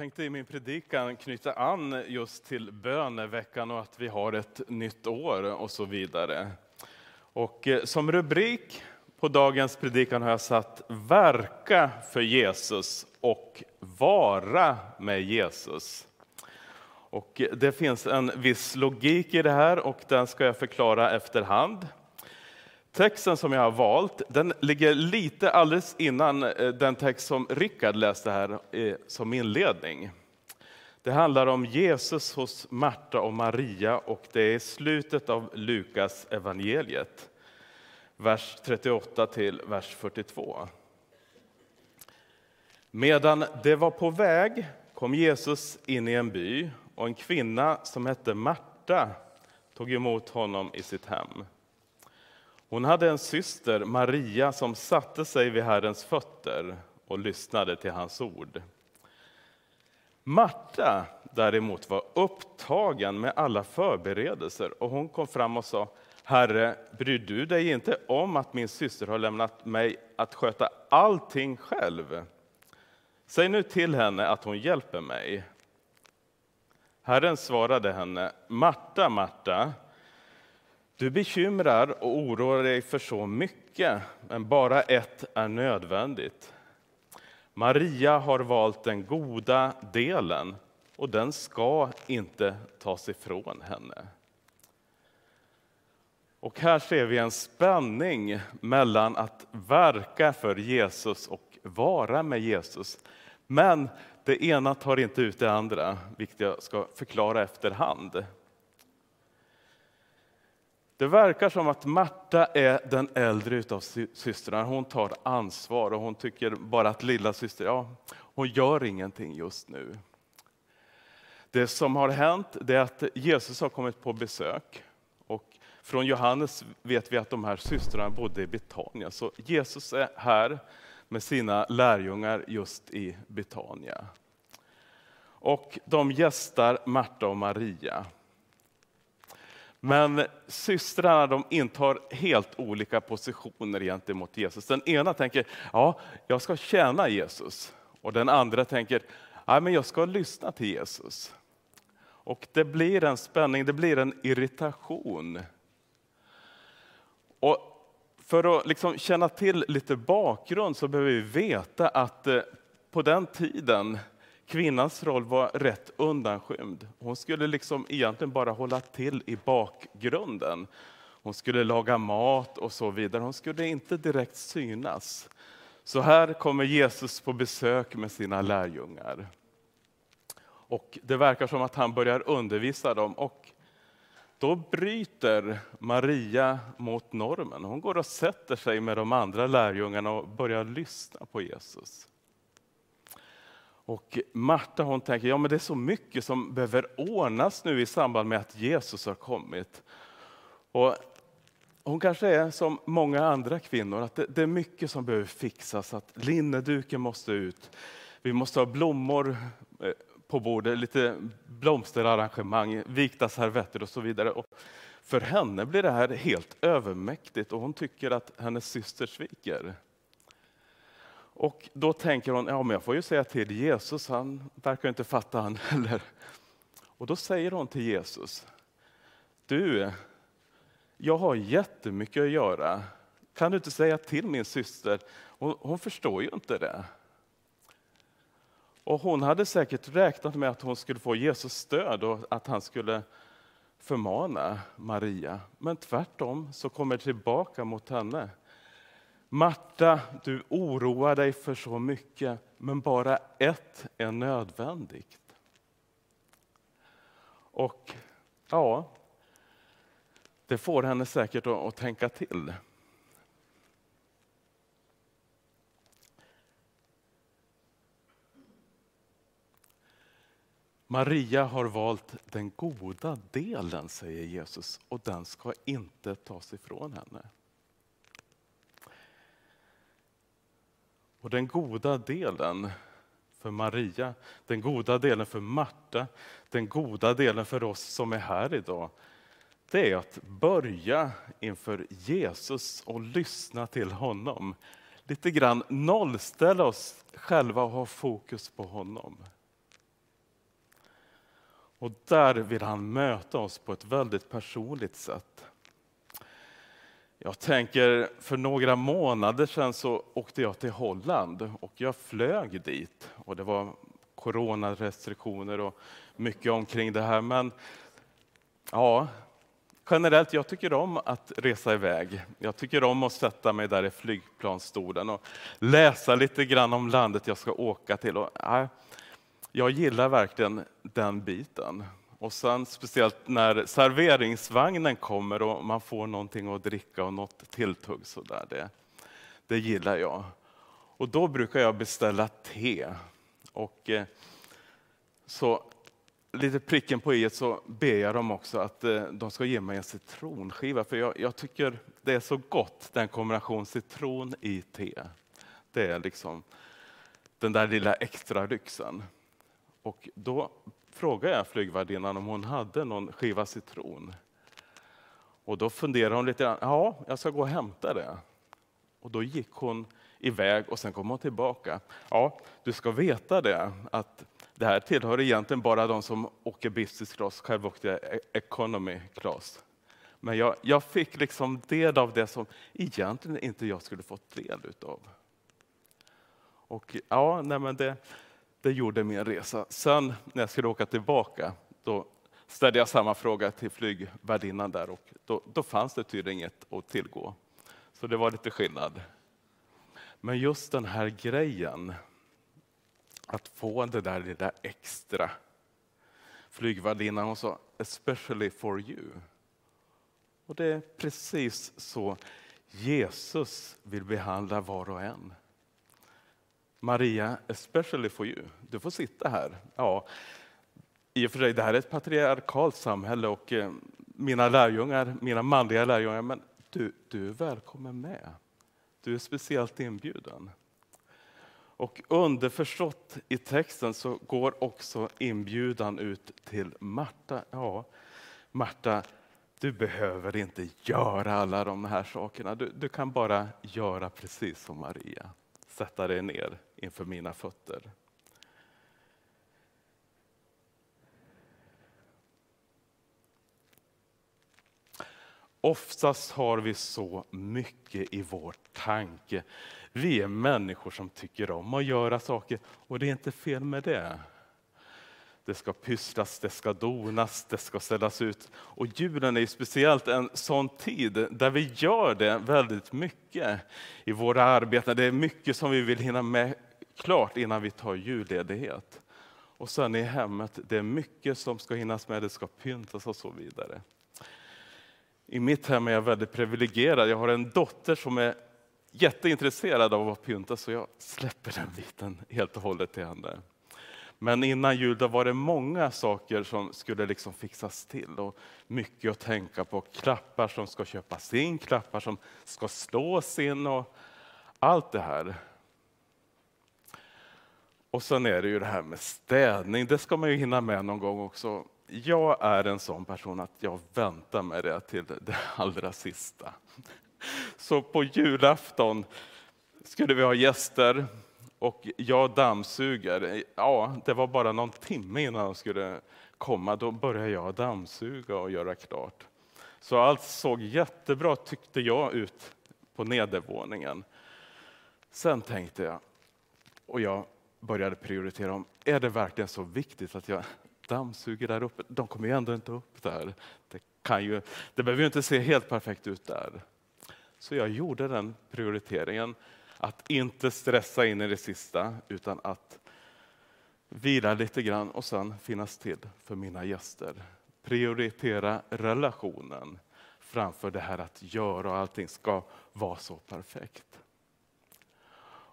tänkte i min predikan knyta an just till böneveckan och att vi har ett nytt år och så vidare. Och eh, som rubrik på dagens predikan har jag satt Verka för Jesus och vara med Jesus. Och eh, det finns en viss logik i det här och den ska jag förklara efterhand. Texten som jag har valt den ligger lite alldeles innan eh, den text som Rickard läste här eh, som inledning. Det handlar om Jesus hos Marta och Maria och det är slutet av Lukas evangeliet. Vers 38 till vers 42. Medan det var på väg kom Jesus in i en by och en kvinna som hette Marta tog emot honom i sitt hem. Hon hade en syster, Maria, som satte sig vid Herrens fötter och lyssnade till hans ord. Marta däremot var upptagen med alla förberedelser och hon kom fram och sa Herre, bryr du dig inte om att min syster har lämnat mig att sköta allting själv? Säg nu till henne att hon hjälper mig. Herren svarade henne, Marta, Marta, du bekymrar och oroar dig för så mycket, men bara ett är nödvändigt. Maria har valt den goda delen och den ska inte tas ifrån henne. Och här ser vi en spänning mellan att verka för Jesus och vara med Jesus. Men det ena tar inte ut det andra, vilket jag ska förklara efterhand. Det verkar som att Marta är den äldre av systrarna. Hon tar ansvar och hon tycker bara att lilla syster, ja, hon gör ingenting just nu. Det som har hänt är att Jesus har kommit på besök. Och från Johannes vet vi att de här systrarna bodde i Betania. Så Jesus är här med sina lärjungar just i Betania. Och de gästar Marta och Maria. Men systrarna de intar helt olika positioner gentemot Jesus. Den ena tänker, ja, jag ska tjäna Jesus. Och den andra tänker, ja, men jag ska lyssna till Jesus. Och det blir en spänning, det blir en irritation. Och för att liksom känna till lite bakgrund så behöver vi veta att eh, på den tiden Kvinnans roll var rätt undanskymd. Hon skulle liksom egentligen bara hålla till i bakgrunden. Hon skulle laga mat och så vidare. Hon skulle inte direkt synas. Så här kommer Jesus på besök med sina lärjungar. Och det verkar som att han börjar undervisa dem och då bryter Maria mot normen. Hon går och sätter sig med de andra lärjungarna och börjar lyssna på Jesus. Och Marta hon tänker, ja men det är så mycket som behöver ordnas nu i samband med att Jesus har kommit. Och hon kanske är som många andra kvinnor, att det, det är mycket som behöver fixas. Att linneduken måste ut, vi måste ha blommor eh, på bordet, lite blomsterarrangemang, vikta servetter och så vidare. Och för henne blir det här helt övermäktigt och hon tycker att hennes syster sviker. Och då tänker hon, ja men jag får ju säga till Jesus, han verkar inte fatta han heller. Och då säger hon till Jesus, du, jag har jättemycket att göra. Kan du inte säga till min syster? Hon, hon förstår ju inte det. Och hon hade säkert räknat med att hon skulle få Jesus stöd och att han skulle förmana Maria. Men tvärtom så kommer det tillbaka mot henne. Marta, du oroar dig för så mycket, men bara ett är nödvändigt. Och ja, det får henne säkert att tänka till. Maria har valt den goda delen, säger Jesus, och den ska inte tas ifrån henne. Och den goda delen för Maria, den goda delen för Marta, den goda delen för oss som är här idag, det är att börja inför Jesus och lyssna till honom. Lite grann nollställa oss själva och ha fokus på honom. Och där vill han möta oss på ett väldigt personligt sätt. Jag tänker, för några månader sedan så åkte jag till Holland och jag flög dit. Och det var coronarestriktioner och mycket omkring det här. Men ja, generellt, jag tycker om att resa iväg. Jag tycker om att sätta mig där i flygplansstolen och läsa lite grann om landet jag ska åka till. Och, ja, jag gillar verkligen den biten. Och sen speciellt när serveringsvagnen kommer och man får någonting att dricka och något tilltugg så där, det, det gillar jag. Och då brukar jag beställa te. Och eh, så lite pricken på i så ber jag dem också att eh, de ska ge mig en citronskiva, för jag, jag tycker det är så gott, den kombination citron i te. Det är liksom den där lilla extra lyxen. Och då frågade jag flygvärdinnan om hon hade någon skiva citron. Och då funderade hon lite grann. Ja, jag ska gå och hämta det. Och då gick hon iväg och sen kom hon tillbaka. Ja, du ska veta det att det här tillhör egentligen bara de som åker business class. Själv åkte jag economy class. Men jag, jag fick liksom del av det som egentligen inte jag skulle fått del utav. Och ja, nej men det, det gjorde min resa. Sen när jag skulle åka tillbaka, då ställde jag samma fråga till flygvärdinnan där och då, då fanns det tydligen inget att tillgå. Så det var lite skillnad. Men just den här grejen, att få det där lilla extra. Flygvärdinnan hon sa, especially for you. Och det är precis så Jesus vill behandla var och en. Maria, especially for you. Du får sitta här. Ja, I och för sig, det här är ett patriarkalt samhälle och eh, mina lärjungar, mina manliga lärjungar, men du, du är välkommen med. Du är speciellt inbjuden. Och underförstått i texten så går också inbjudan ut till Marta. Ja, Marta, du behöver inte göra alla de här sakerna. Du, du kan bara göra precis som Maria. Sätta dig ner inför mina fötter. Oftast har vi så mycket i vår tanke. Vi är människor som tycker om att göra saker och det är inte fel med det. Det ska pysslas, det ska donas, det ska ställas ut. Och julen är speciellt en sån tid där vi gör det väldigt mycket i våra arbeten. Det är mycket som vi vill hinna med klart innan vi tar julledighet. Och sen i hemmet, det är mycket som ska hinnas med, det ska pyntas och så vidare. I mitt hem är jag väldigt privilegierad. Jag har en dotter som är jätteintresserad av att pynta så jag släpper den biten helt och hållet till henne. Men innan jul då var det många saker som skulle liksom fixas till och mycket att tänka på. Klappar som ska köpas in, klappar som ska slås in och allt det här. Och sen är det ju det här med städning, det ska man ju hinna med någon gång också. Jag är en sån person att jag väntar med det till det allra sista. Så på julafton skulle vi ha gäster och jag dammsuger. Ja, det var bara någon timme innan de skulle komma. Då började jag dammsuga och göra klart. Så allt såg jättebra, tyckte jag, ut på nedervåningen. Sen tänkte jag, och jag började prioritera om, är det verkligen så viktigt att jag dammsuger där uppe? De kommer ju ändå inte upp där. Det, kan ju, det behöver ju inte se helt perfekt ut där. Så jag gjorde den prioriteringen att inte stressa in i det sista utan att vila lite grann och sen finnas till för mina gäster. Prioritera relationen framför det här att göra och allting ska vara så perfekt.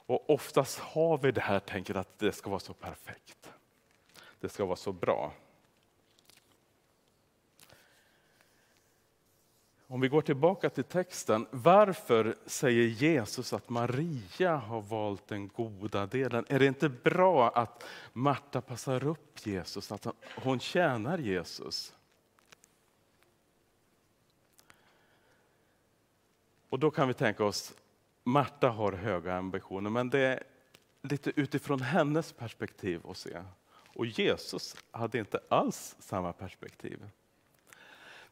Och oftast har vi det här tänket att det ska vara så perfekt. Det ska vara så bra. Om vi går tillbaka till texten, varför säger Jesus att Maria har valt den goda delen? Är det inte bra att Marta passar upp Jesus, att hon tjänar Jesus? Och då kan vi tänka oss, Marta har höga ambitioner, men det är lite utifrån hennes perspektiv att se. Och Jesus hade inte alls samma perspektiv.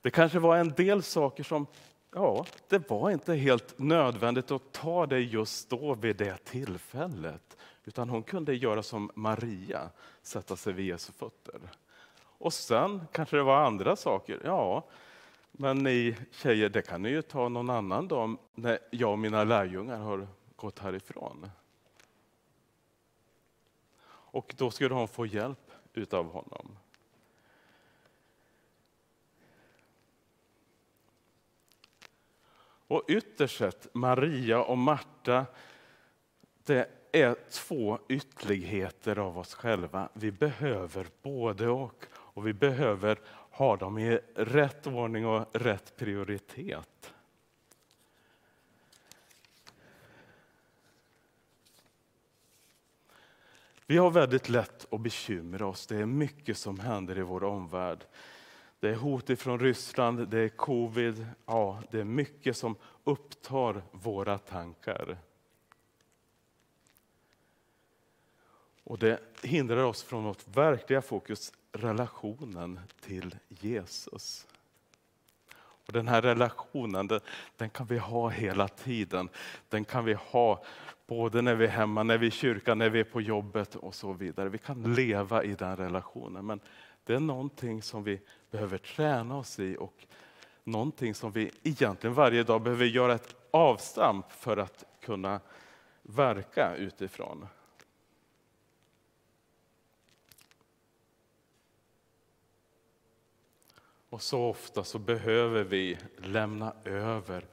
Det kanske var en del saker som, ja, det var inte helt nödvändigt att ta det just då vid det tillfället. Utan hon kunde göra som Maria, sätta sig vid Jesu fötter. Och sen kanske det var andra saker. Ja, men ni tjejer, det kan ni ju ta någon annan dag när jag och mina lärjungar har gått härifrån. Och då skulle hon få hjälp utav honom. Och ytterst sett, Maria och Marta, det är två ytterligheter av oss själva. Vi behöver både och. Och vi behöver ha dem i rätt ordning och rätt prioritet. Vi har väldigt lätt att bekymra oss. Det är mycket som händer i vår omvärld. Det är hot ifrån Ryssland, det är covid. Ja, det är mycket som upptar våra tankar. Och det hindrar oss från vårt verkliga fokus, relationen till Jesus. Och den här relationen den, den, kan vi ha hela tiden. Den kan vi ha både när vi är hemma, när vi är i kyrkan, när vi är på jobbet och så vidare. Vi kan leva i den relationen. Men det är någonting som vi behöver träna oss i och någonting som vi egentligen varje dag behöver göra ett avstamp för att kunna verka utifrån. Och så ofta så behöver vi lämna över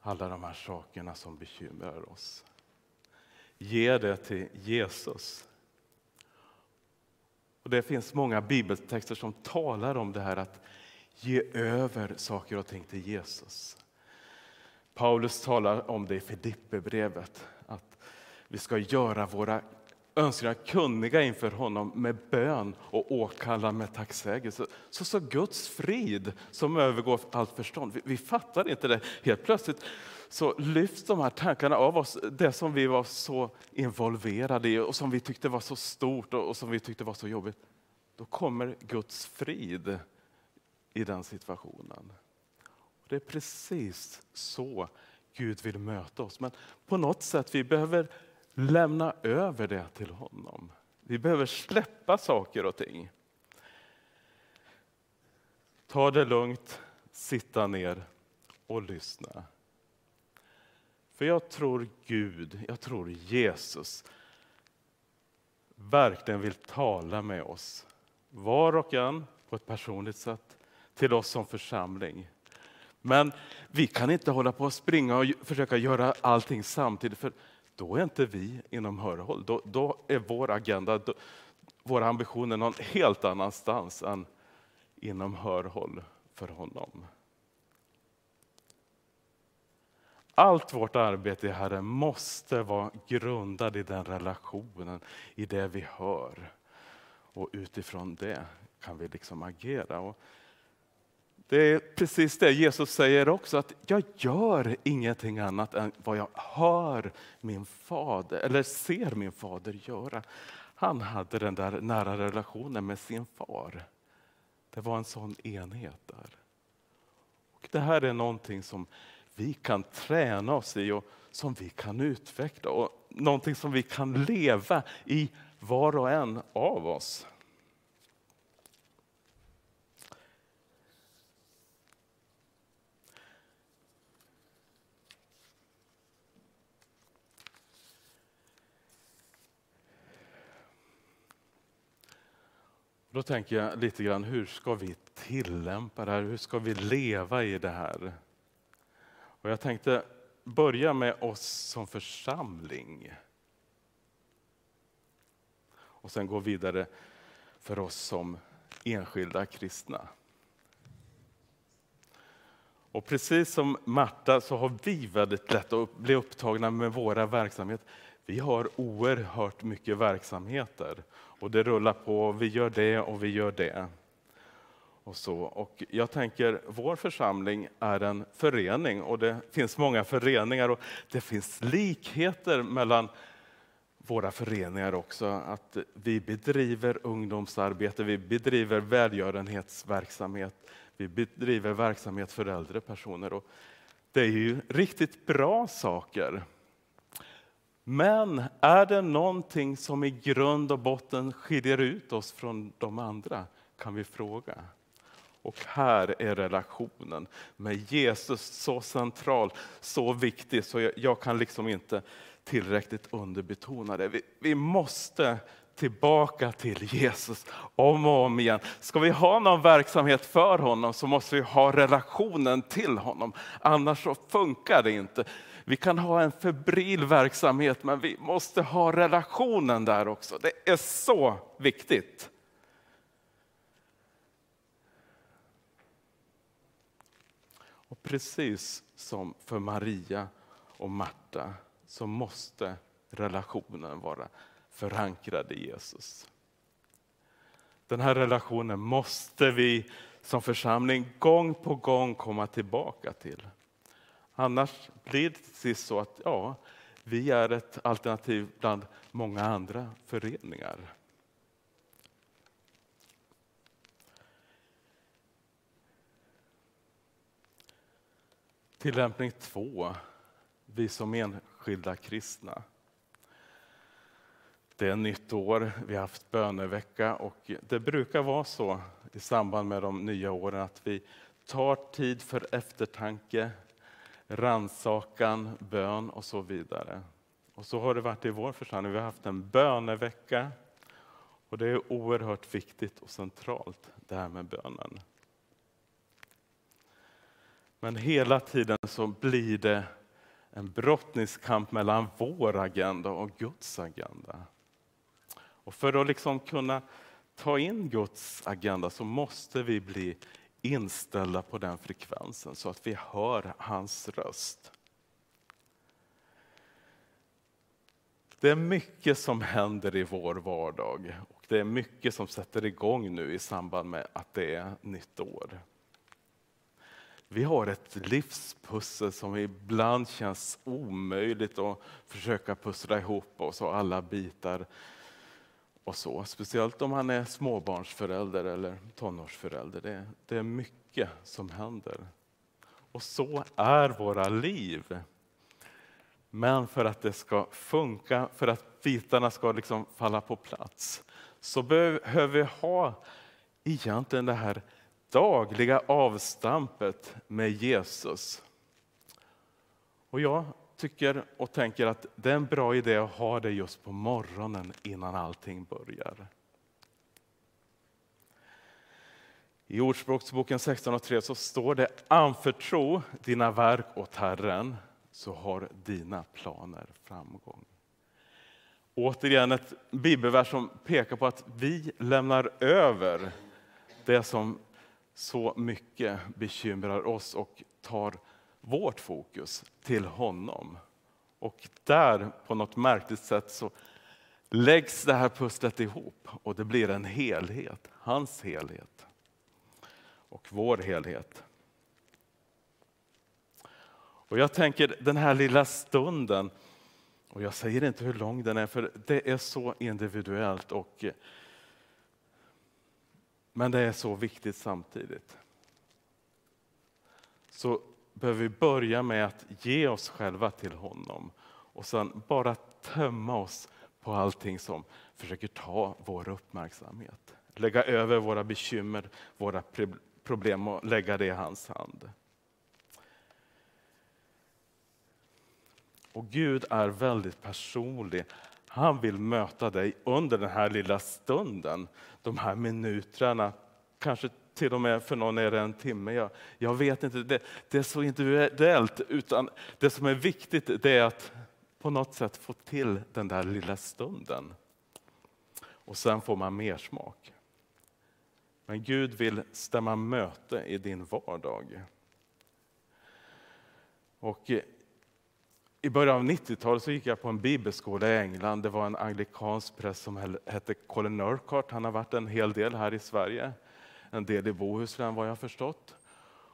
alla de här sakerna som bekymrar oss. Ge det till Jesus. Och Det finns många bibeltexter som talar om det här att ge över saker och ting till Jesus. Paulus talar om det i Filipperbrevet, att vi ska göra våra önskningar kunniga inför honom med bön och åkalla med tacksägelse. Så, så Guds frid som övergår allt förstånd. Vi, vi fattar inte det. Helt plötsligt så lyfts de här tankarna av oss, det som vi var så involverade i och som vi tyckte var så stort och, och som vi tyckte var så jobbigt. Då kommer Guds frid i den situationen. Det är precis så Gud vill möta oss. Men på något sätt vi behöver lämna över det till honom. Vi behöver släppa saker och ting. Ta det lugnt, sitta ner och lyssna. För jag tror Gud, jag tror Jesus verkligen vill tala med oss, var och en på ett personligt sätt, till oss som församling. Men vi kan inte hålla på att springa och försöka göra allting samtidigt, för då är inte vi inom hörhåll. Då, då är vår agenda, då, våra ambitioner någon helt annanstans än inom hörhåll för honom. Allt vårt arbete i Herren måste vara grundat i den relationen, i det vi hör. Och utifrån det kan vi liksom agera. Och det är precis det Jesus säger också, att jag gör ingenting annat än vad jag hör min fader, eller ser min fader göra. Han hade den där nära relationen med sin far. Det var en sån enhet där. Och det här är någonting som vi kan träna oss i och som vi kan utveckla och någonting som vi kan leva i var och en av oss. Då tänker jag lite grann, hur ska vi tillämpa det här? Hur ska vi leva i det här? Och jag tänkte börja med oss som församling. Och sen gå vidare för oss som enskilda kristna. Och precis som Marta så har vi väldigt lätt att bli upptagna med våra verksamheter. Vi har oerhört mycket verksamheter och det rullar på. Vi gör det och vi gör det. Och, så. och jag tänker, vår församling är en förening och det finns många föreningar och det finns likheter mellan våra föreningar också att vi bedriver ungdomsarbete, vi bedriver välgörenhetsverksamhet, vi bedriver verksamhet för äldre personer. Och det är ju riktigt bra saker. Men är det någonting som i grund och botten skiljer ut oss från de andra? Kan vi fråga. Och här är relationen med Jesus så central, så viktig, så jag, jag kan liksom inte tillräckligt underbetona det. Vi, vi måste tillbaka till Jesus om och om igen. Ska vi ha någon verksamhet för honom så måste vi ha relationen till honom. Annars så funkar det inte. Vi kan ha en febril verksamhet men vi måste ha relationen där också. Det är så viktigt. Precis som för Maria och Marta så måste relationen vara förankrad i Jesus. Den här relationen måste vi som församling gång på gång komma tillbaka till. Annars blir det till sist så att ja, vi är ett alternativ bland många andra föreningar. Tillämpning två, vi som enskilda kristna. Det är nytt år, vi har haft bönevecka och det brukar vara så i samband med de nya åren att vi tar tid för eftertanke, ransakan, bön och så vidare. Och så har det varit i vår församling. Vi har haft en bönevecka och det är oerhört viktigt och centralt det här med bönen. Men hela tiden så blir det en brottningskamp mellan vår agenda och Guds agenda. Och för att liksom kunna ta in Guds agenda så måste vi bli inställda på den frekvensen så att vi hör hans röst. Det är mycket som händer i vår vardag och det är mycket som sätter igång nu i samband med att det är nytt år. Vi har ett livspussel som ibland känns omöjligt att försöka pussla ihop och så alla bitar och så. Speciellt om man är småbarnsförälder eller tonårsförälder. Det, det är mycket som händer. Och så är våra liv. Men för att det ska funka, för att bitarna ska liksom falla på plats, så behöver vi ha egentligen det här dagliga avstampet med Jesus. Och jag tycker och tänker att det är en bra idé att ha det just på morgonen innan allting börjar. I Ordspråksboken 16.3 så står det anförtro dina verk åt Herren så har dina planer framgång. Återigen ett bibelvers som pekar på att vi lämnar över det som så mycket bekymrar oss och tar vårt fokus till honom. Och där, på något märkligt sätt, så läggs det här pusslet ihop och det blir en helhet. Hans helhet och vår helhet. Och jag tänker den här lilla stunden, och jag säger inte hur lång den är för det är så individuellt och men det är så viktigt samtidigt. Så behöver vi börja med att ge oss själva till honom och sen bara tömma oss på allting som försöker ta vår uppmärksamhet. Lägga över våra bekymmer, våra problem och lägga det i hans hand. Och Gud är väldigt personlig. Han vill möta dig under den här lilla stunden, de här minuterna, kanske till och med för någon är det en timme. Jag, jag vet inte, det, det, är så individuellt. Utan det som är viktigt det är att på något sätt få till den där lilla stunden. Och sen får man mer smak. Men Gud vill stämma möte i din vardag. Och i början av 90-talet så gick jag på en bibelskola i England. Det var en anglikansk präst som hette Colin Urquhart. Han har varit en hel del här i Sverige en del i Bohuslän vad jag förstått.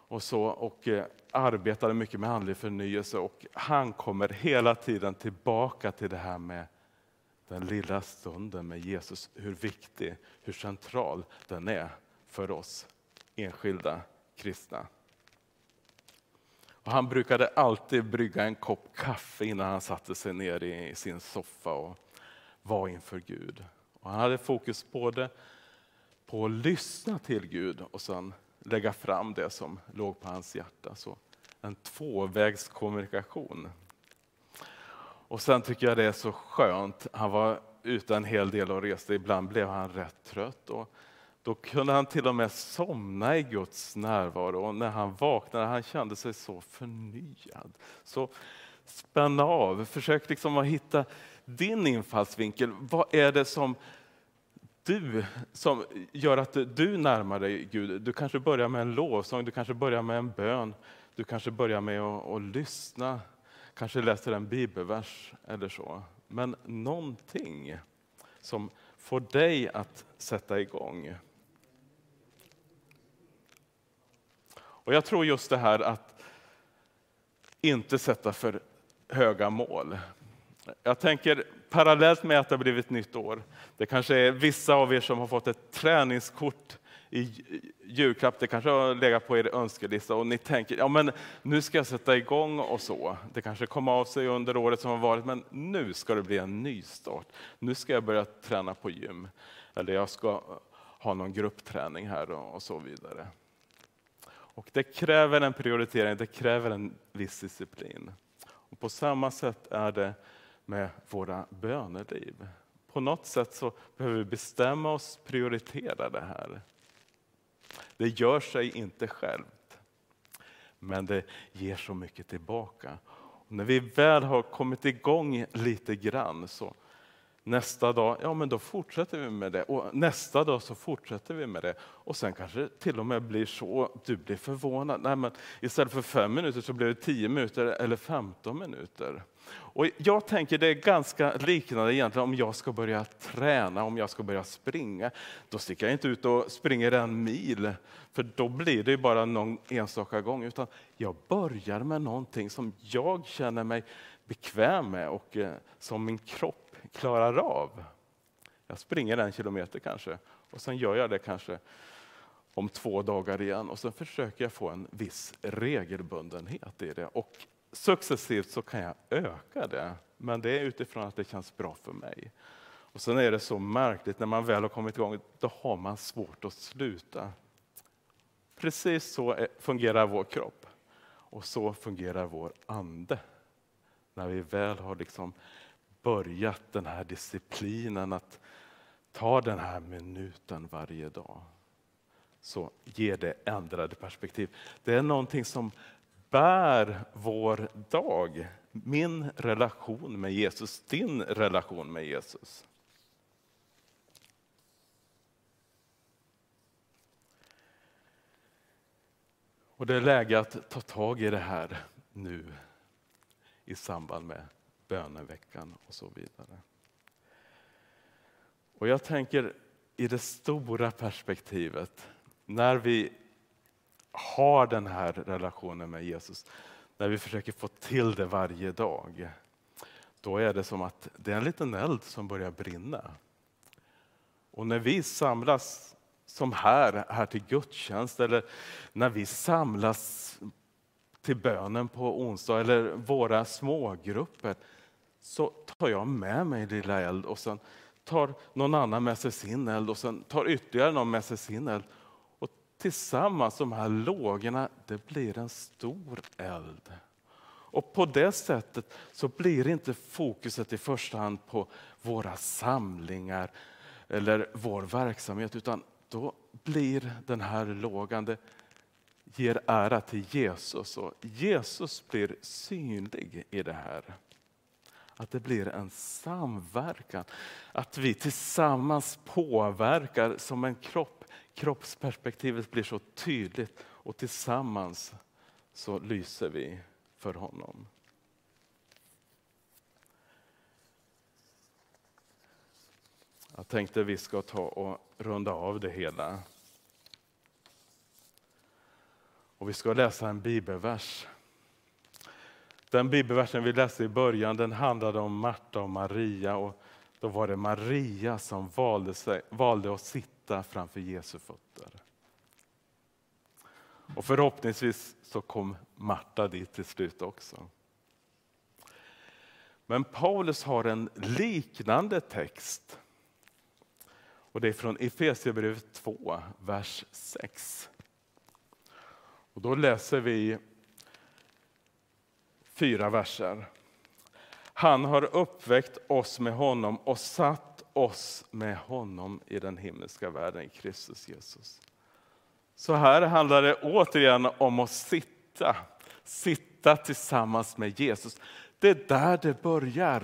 Och, så, och eh, arbetade mycket med andlig förnyelse och han kommer hela tiden tillbaka till det här med den lilla stunden med Jesus, hur viktig, hur central den är för oss enskilda kristna. Och han brukade alltid brygga en kopp kaffe innan han satte sig ner i sin soffa och var inför Gud. Och han hade fokus både på att lyssna till Gud och sen lägga fram det som låg på hans hjärta. Så en tvåvägskommunikation. Och sen tycker jag det är så skönt, han var ute en hel del och reste, ibland blev han rätt trött. Och då kunde han till och med somna i Guds närvaro och när han vaknade han kände sig så förnyad. Så spänn av, försök liksom att hitta din infallsvinkel. Vad är det som du som gör att du närmar dig Gud? Du kanske börjar med en lovsång, du kanske börjar med en bön, du kanske börjar med att, att lyssna, kanske läser en bibelvers eller så. Men någonting som får dig att sätta igång. Och jag tror just det här att inte sätta för höga mål. Jag tänker parallellt med att det har blivit nytt år. Det kanske är vissa av er som har fått ett träningskort i julklapp. Det kanske har legat på er önskelista och ni tänker ja men nu ska jag sätta igång och så. Det kanske kom av sig under året som har varit men nu ska det bli en nystart. Nu ska jag börja träna på gym eller jag ska ha någon gruppträning här och så vidare. Och det kräver en prioritering, det kräver en viss disciplin. Och på samma sätt är det med våra böneliv. På något sätt så behöver vi bestämma oss, prioritera det här. Det gör sig inte självt, men det ger så mycket tillbaka. Och när vi väl har kommit igång lite grann så Nästa dag, ja men då fortsätter vi med det. Och nästa dag så fortsätter vi med det. Och sen kanske det till och med blir så, du blir förvånad. Nej, men istället för fem minuter så blir det tio minuter eller femton minuter. Och jag tänker det är ganska liknande egentligen om jag ska börja träna, om jag ska börja springa. Då sticker jag inte ut och springer en mil, för då blir det bara någon enstaka gång. Utan jag börjar med någonting som jag känner mig bekväm med och eh, som min kropp klarar av. Jag springer en kilometer kanske och sen gör jag det kanske om två dagar igen och sen försöker jag få en viss regelbundenhet i det. Och successivt så kan jag öka det, men det är utifrån att det känns bra för mig. Och Sen är det så märkligt, när man väl har kommit igång, då har man svårt att sluta. Precis så fungerar vår kropp och så fungerar vår ande. När vi väl har liksom börjat den här disciplinen att ta den här minuten varje dag så ger det ändrade perspektiv. Det är någonting som bär vår dag. Min relation med Jesus, din relation med Jesus. Och Det är läge att ta tag i det här nu i samband med böneveckan och så vidare. Och jag tänker i det stora perspektivet, när vi har den här relationen med Jesus, när vi försöker få till det varje dag, då är det som att det är en liten eld som börjar brinna. Och när vi samlas som här, här till gudstjänst eller när vi samlas till bönen på onsdag eller våra smågrupper så tar jag med mig lilla eld och sen tar någon annan med sig sin eld och sen tar ytterligare någon med sig sin eld. Och tillsammans, de här lågorna, det blir en stor eld. Och på det sättet så blir inte fokuset i första hand på våra samlingar eller vår verksamhet, utan då blir den här lågan, det ger ära till Jesus och Jesus blir synlig i det här. Att det blir en samverkan. Att vi tillsammans påverkar som en kropp. Kroppsperspektivet blir så tydligt och tillsammans så lyser vi för honom. Jag tänkte vi ska ta och runda av det hela. Och vi ska läsa en bibelvers den bibelversen vi läste i början den handlade om Marta och Maria. Och då var det Maria som valde, sig, valde att sitta framför Jesu fötter. Och förhoppningsvis så kom Marta dit till slut också. Men Paulus har en liknande text. Och Det är från Efesierbrevet 2, vers 6. Och då läser vi fyra verser. Han har uppväckt oss med honom och satt oss med honom i den himmelska världen Kristus Jesus. Så här handlar det återigen om att sitta, sitta tillsammans med Jesus. Det är där det börjar.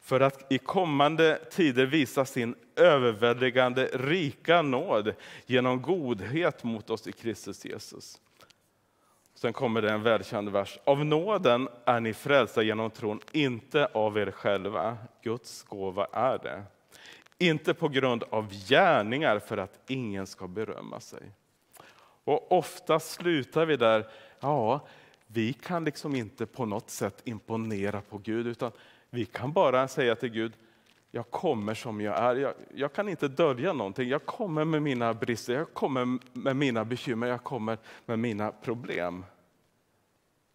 För att i kommande tider visa sin överväldigande rika nåd genom godhet mot oss i Kristus Jesus. Sen kommer det en välkänd vers. Av nåden är ni frälsta genom tron, inte av er själva. Guds gåva är det. Inte på grund av gärningar för att ingen ska berömma sig. Och ofta slutar vi där, ja, vi kan liksom inte på något sätt imponera på Gud, utan vi kan bara säga till Gud, jag kommer som jag är. Jag, jag, kan inte dölja någonting. Jag kommer med mina brister, jag kommer med mina bekymmer, jag kommer med mina problem.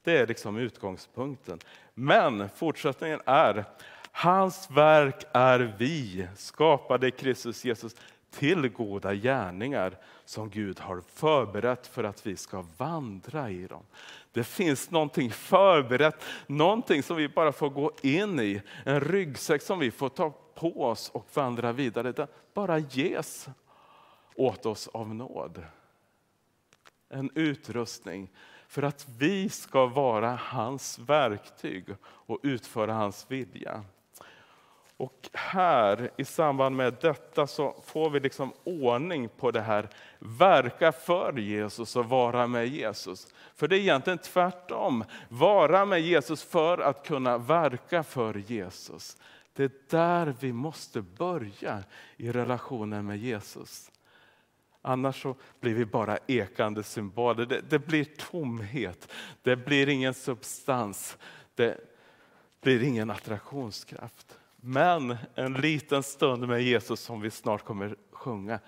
Det är liksom utgångspunkten. Men fortsättningen är, hans verk är vi, skapade i Kristus Jesus till goda gärningar som Gud har förberett för att vi ska vandra i dem. Det finns någonting förberett, någonting som vi bara får gå in i. En ryggsäck som vi får ta på oss och vandra vidare. Det bara ges åt oss av nåd. En utrustning för att vi ska vara hans verktyg och utföra hans vilja. Och här i samband med detta så får vi liksom ordning på det här, verka för Jesus och vara med Jesus. För det är egentligen tvärtom, vara med Jesus för att kunna verka för Jesus. Det är där vi måste börja i relationen med Jesus. Annars så blir vi bara ekande symboler. Det, det blir tomhet, det blir ingen substans, det blir ingen attraktionskraft. Men en liten stund med Jesus som vi snart kommer sjunga,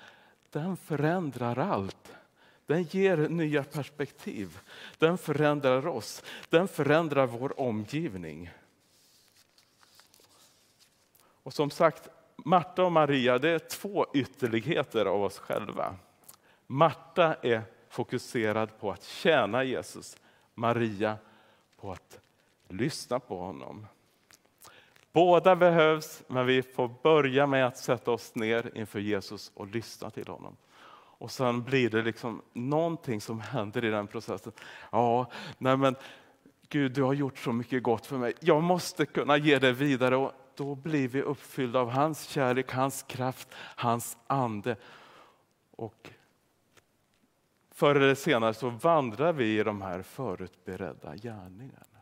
den förändrar allt. Den ger nya perspektiv. Den förändrar oss. Den förändrar vår omgivning. Och som sagt, Marta och Maria det är två ytterligheter av oss själva. Marta är fokuserad på att tjäna Jesus, Maria på att lyssna på honom. Båda behövs, men vi får börja med att sätta oss ner inför Jesus och lyssna till honom. Och sen blir det liksom någonting som händer i den processen. Ja, nej men Gud, du har gjort så mycket gott för mig. Jag måste kunna ge det vidare. Och då blir vi uppfyllda av hans kärlek, hans kraft, hans ande. Och förr eller senare så vandrar vi i de här förutberedda gärningarna.